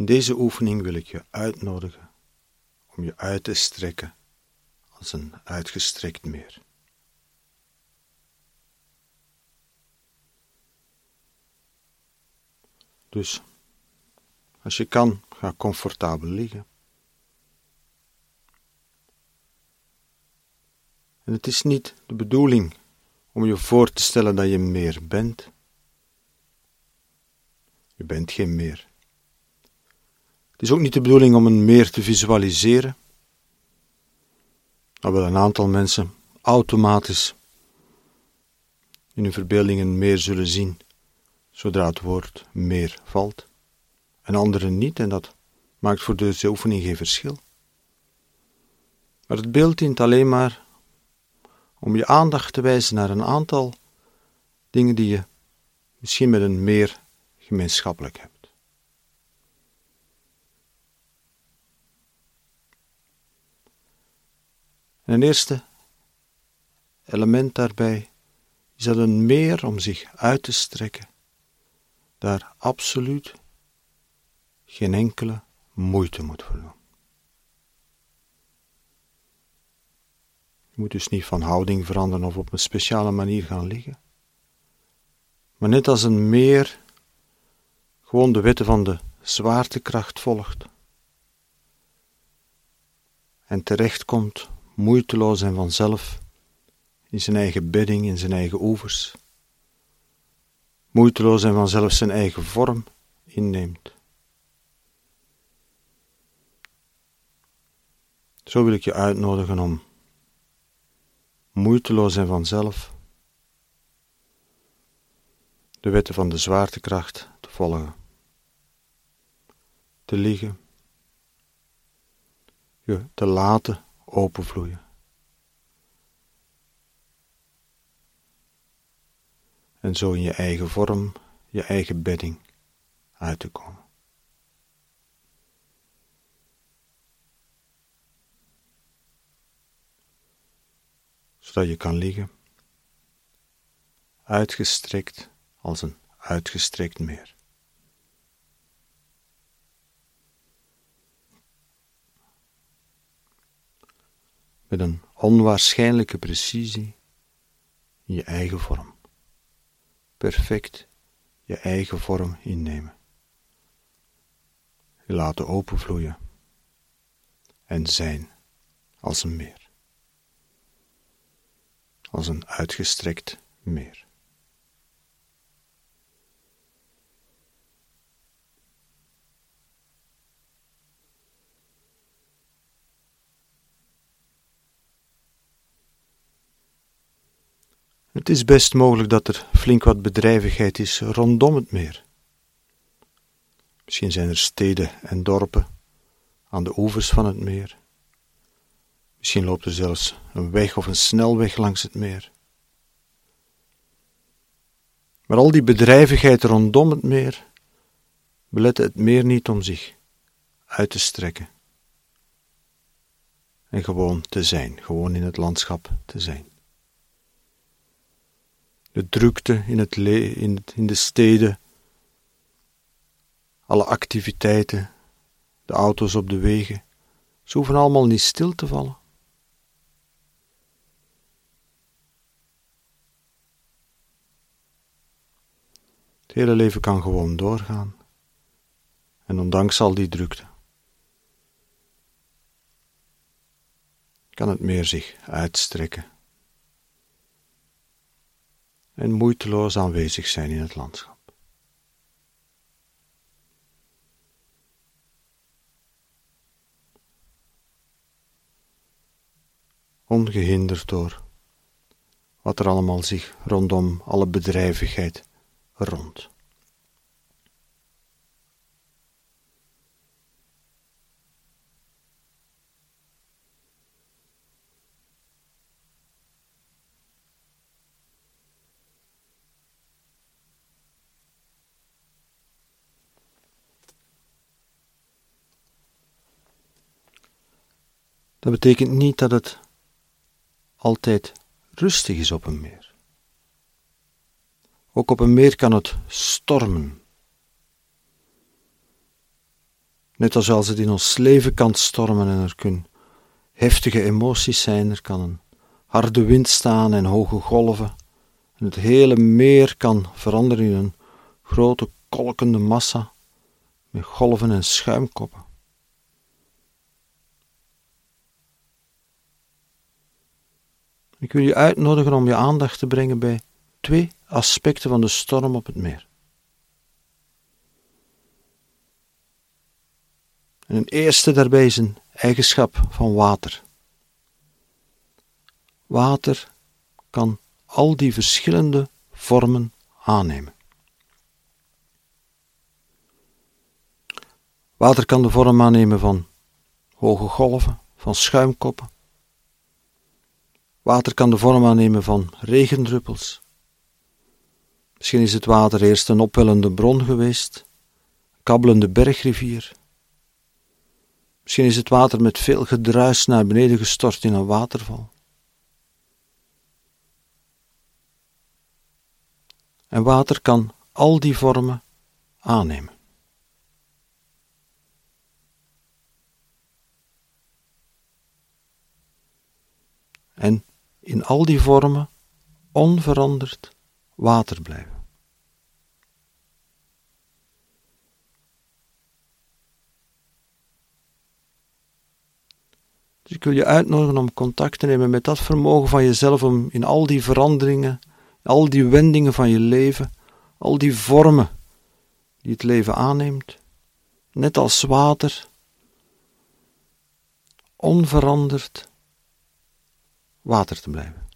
In deze oefening wil ik je uitnodigen om je uit te strekken als een uitgestrekt meer. Dus als je kan, ga comfortabel liggen. En het is niet de bedoeling om je voor te stellen dat je meer bent. Je bent geen meer. Het is ook niet de bedoeling om een meer te visualiseren. Alhoewel een aantal mensen automatisch in hun verbeelding een meer zullen zien zodra het woord meer valt, en anderen niet, en dat maakt voor deze oefening geen verschil. Maar het beeld dient alleen maar om je aandacht te wijzen naar een aantal dingen die je misschien met een meer gemeenschappelijk hebt. En een eerste element daarbij is dat een meer om zich uit te strekken daar absoluut geen enkele moeite moet voor doen. Je moet dus niet van houding veranderen of op een speciale manier gaan liggen. Maar net als een meer gewoon de wetten van de zwaartekracht volgt en terechtkomt moeiteloos en vanzelf in zijn eigen bedding, in zijn eigen oevers, moeiteloos en vanzelf zijn eigen vorm inneemt. Zo wil ik je uitnodigen om moeiteloos en vanzelf de wetten van de zwaartekracht te volgen, te liggen, je te laten openvloeien. En zo in je eigen vorm, je eigen bedding uit te komen. zodat je kan liggen, uitgestrekt als een uitgestrekt meer. Met een onwaarschijnlijke precisie in je eigen vorm. Perfect je eigen vorm innemen. Je laten openvloeien en zijn als een meer als een uitgestrekt meer. Het is best mogelijk dat er flink wat bedrijvigheid is rondom het meer. Misschien zijn er steden en dorpen aan de oevers van het meer. Misschien loopt er zelfs een weg of een snelweg langs het meer. Maar al die bedrijvigheid rondom het meer beletten het meer niet om zich uit te strekken. En gewoon te zijn, gewoon in het landschap te zijn. De drukte in, het in, in de steden, alle activiteiten, de auto's op de wegen, ze hoeven allemaal niet stil te vallen. Het hele leven kan gewoon doorgaan. En ondanks al die drukte kan het meer zich uitstrekken en moeiteloos aanwezig zijn in het landschap. Ongehinderd door wat er allemaal zich rondom alle bedrijvigheid rond. Dat betekent niet dat het altijd rustig is op een meer. Ook op een meer kan het stormen. Net als het in ons leven kan stormen en er kunnen heftige emoties zijn, er kan een harde wind staan en hoge golven. En het hele meer kan veranderen in een grote kolkende massa met golven en schuimkoppen. Ik wil je uitnodigen om je aandacht te brengen bij twee aspecten van de storm op het meer. En een eerste daarbij is een eigenschap van water. Water kan al die verschillende vormen aannemen. Water kan de vorm aannemen van hoge golven, van schuimkoppen. Water kan de vorm aannemen van regendruppels. Misschien is het water eerst een opwellende bron geweest, een kabbelende bergrivier. Misschien is het water met veel gedruis naar beneden gestort in een waterval. En water kan al die vormen aannemen. En in al die vormen onveranderd water blijven. Dus ik wil je uitnodigen om contact te nemen met dat vermogen van jezelf om in al die veranderingen, al die wendingen van je leven, al die vormen die het leven aanneemt, net als water, onveranderd water te blijven,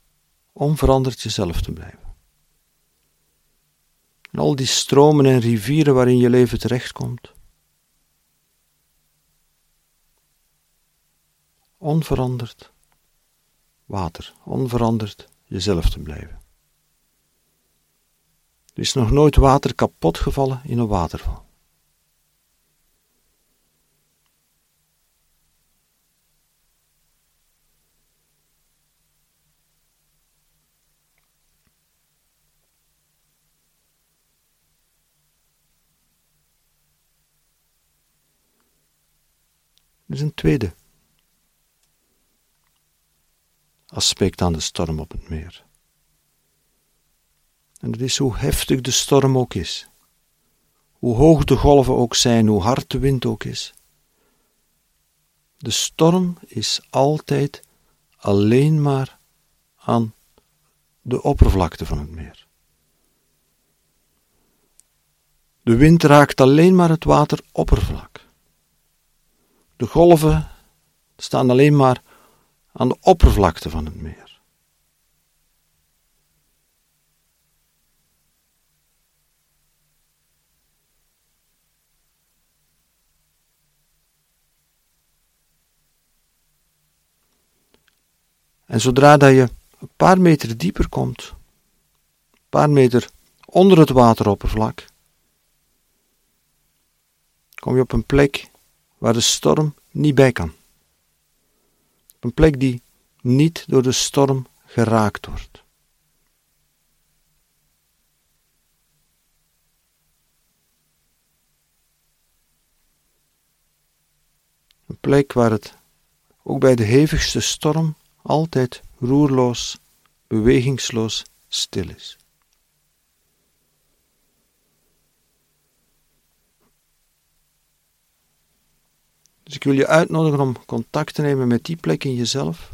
onveranderd jezelf te blijven. En al die stromen en rivieren waarin je leven terechtkomt, onveranderd water, onveranderd jezelf te blijven. Er is nog nooit water kapot gevallen in een waterval. Is een tweede aspect aan de storm op het meer. En dat is hoe heftig de storm ook is. Hoe hoog de golven ook zijn, hoe hard de wind ook is. De storm is altijd alleen maar aan de oppervlakte van het meer. De wind raakt alleen maar het wateroppervlak. De golven staan alleen maar aan de oppervlakte van het meer. En zodra dat je een paar meter dieper komt, een paar meter onder het wateroppervlak, kom je op een plek waar de storm niet bij kan. Een plek die niet door de storm geraakt wordt. Een plek waar het ook bij de hevigste storm altijd roerloos, bewegingsloos stil is. Dus ik wil je uitnodigen om contact te nemen met die plek in jezelf.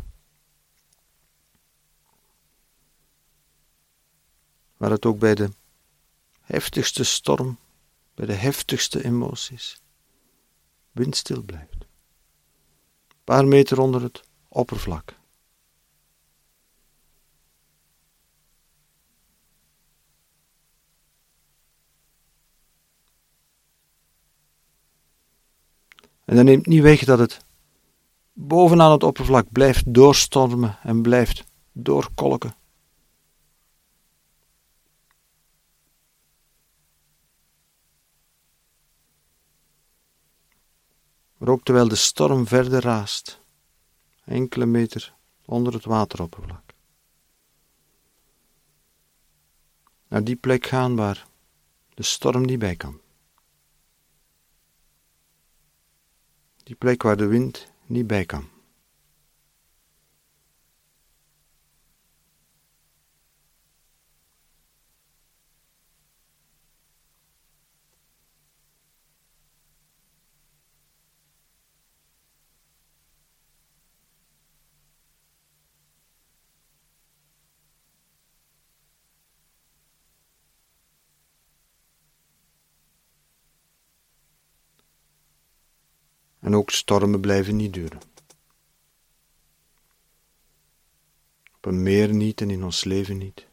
Waar het ook bij de heftigste storm, bij de heftigste emoties, windstil blijft. Een paar meter onder het oppervlak. En dat neemt niet weg dat het bovenaan het oppervlak blijft doorstormen en blijft doorkolken. Maar ook terwijl de storm verder raast, enkele meter onder het wateroppervlak. Naar die plek gaan waar de storm niet bij kan. Die plek waar de wind niet bij kan. En ook stormen blijven niet duren. Op een meer niet en in ons leven niet.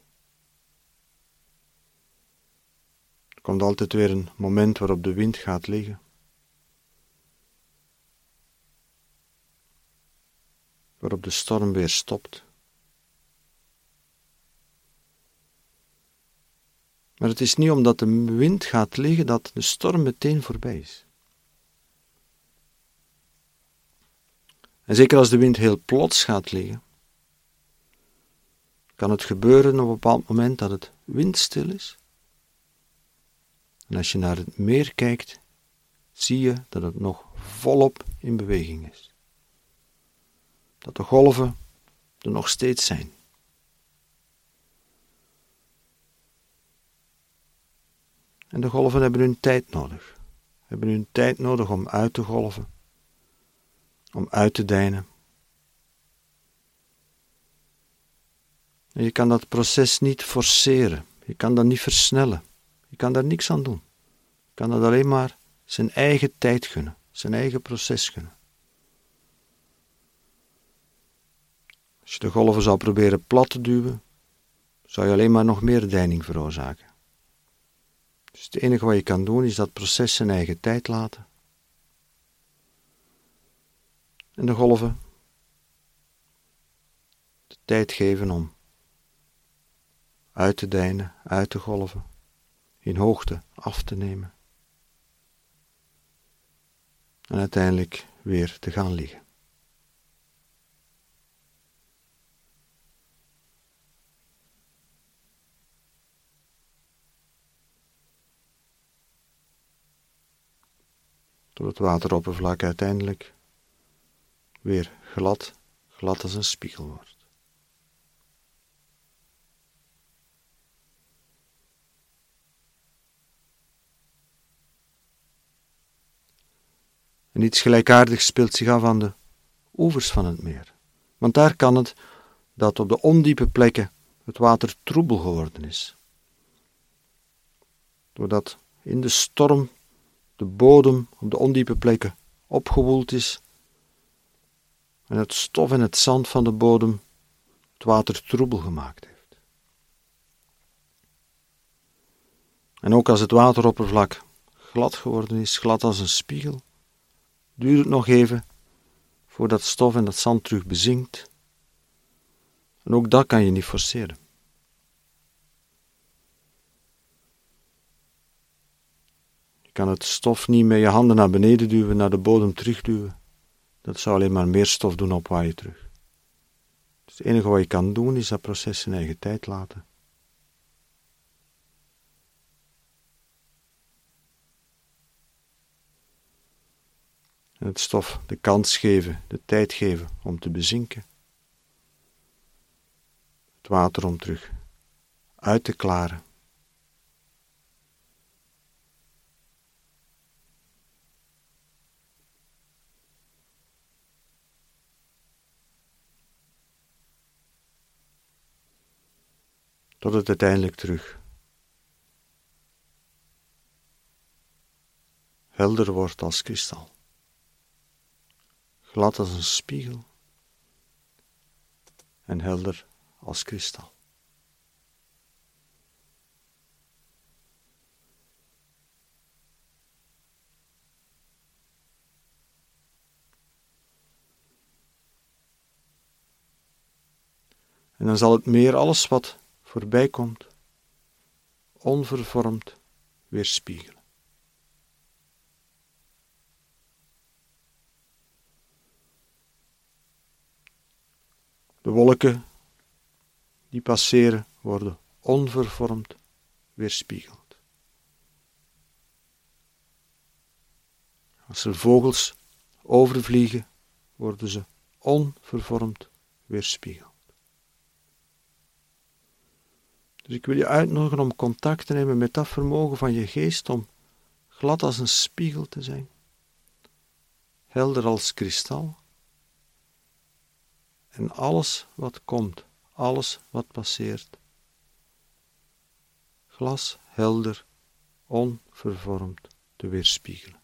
Er komt altijd weer een moment waarop de wind gaat liggen. Waarop de storm weer stopt. Maar het is niet omdat de wind gaat liggen dat de storm meteen voorbij is. En zeker als de wind heel plots gaat liggen, kan het gebeuren op een bepaald moment dat het windstil is. En als je naar het meer kijkt, zie je dat het nog volop in beweging is. Dat de golven er nog steeds zijn. En de golven hebben hun tijd nodig. Hebben hun tijd nodig om uit te golven om uit te dijnen. En je kan dat proces niet forceren, je kan dat niet versnellen, je kan daar niks aan doen. Je kan dat alleen maar zijn eigen tijd gunnen, zijn eigen proces gunnen. Als je de golven zou proberen plat te duwen, zou je alleen maar nog meer deining veroorzaken. Dus het enige wat je kan doen is dat proces zijn eigen tijd laten en de golven. De tijd geven om. Uit te dijnen, uit te golven, in hoogte af te nemen. En uiteindelijk weer te gaan liggen. Tot het wateroppervlak uiteindelijk weer glad, glad als een spiegel wordt. En iets gelijkaardigs speelt zich af aan de oevers van het meer. Want daar kan het dat op de ondiepe plekken het water troebel geworden is. Doordat in de storm de bodem op de ondiepe plekken opgewoeld is en het stof en het zand van de bodem het water troebel gemaakt heeft. En ook als het wateroppervlak glad geworden is, glad als een spiegel, duurt het nog even voordat stof en dat zand terug bezinkt. En ook dat kan je niet forceren. Je kan het stof niet met je handen naar beneden duwen, naar de bodem terugduwen. Dat zou alleen maar meer stof doen opwaaien terug. Dus het enige wat je kan doen is dat proces zijn eigen tijd laten. En het stof de kans geven, de tijd geven om te bezinken. Het water om terug uit te klaren. Tot het uiteindelijk terug. Helder wordt als kristal, glad als een spiegel. En helder als kristal. En dan zal het meer alles wat voorbij komt, onvervormd weerspiegelen. De wolken die passeren worden onvervormd weerspiegeld. Als er vogels overvliegen, worden ze onvervormd weerspiegeld. Dus ik wil je uitnodigen om contact te nemen met dat vermogen van je geest om glad als een spiegel te zijn, helder als kristal. En alles wat komt, alles wat passeert, glas helder, onvervormd te weerspiegelen.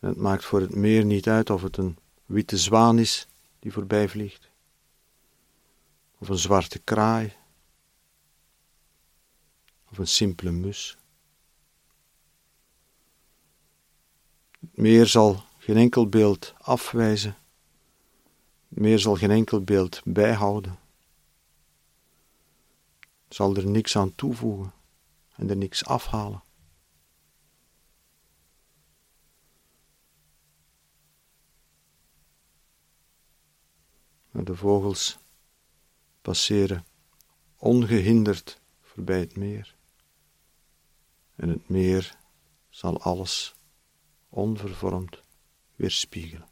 Het maakt voor het meer niet uit of het een witte zwaan is die voorbij vliegt, of een zwarte kraai, of een simpele mus. Het meer zal geen enkel beeld afwijzen, het meer zal geen enkel beeld bijhouden, zal er niks aan toevoegen en er niks afhalen. De vogels passeren ongehinderd voorbij het meer. En het meer zal alles onvervormd weerspiegelen.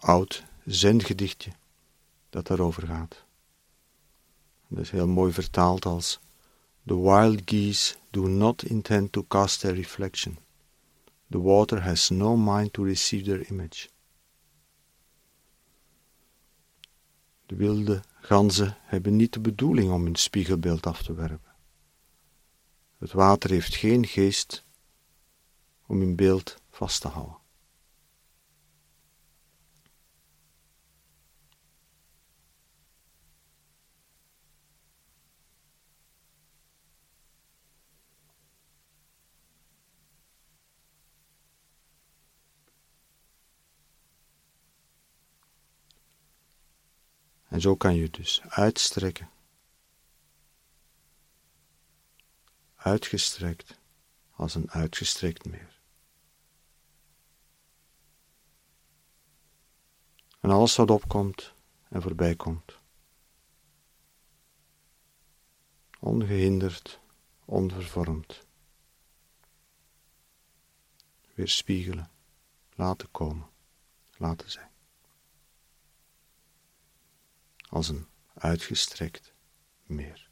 Oud zendgedichtje dat daarover gaat. Dat is heel mooi vertaald als The wild geese do not intend to cast their reflection. The water has no mind to receive their image. De wilde ganzen hebben niet de bedoeling om hun spiegelbeeld af te werpen. Het water heeft geen geest om hun beeld vast te houden. En zo kan je dus uitstrekken. Uitgestrekt als een uitgestrekt meer. En alles wat opkomt en voorbij komt. Ongehinderd, onvervormd. Weerspiegelen, laten komen, laten zijn als een uitgestrekt meer.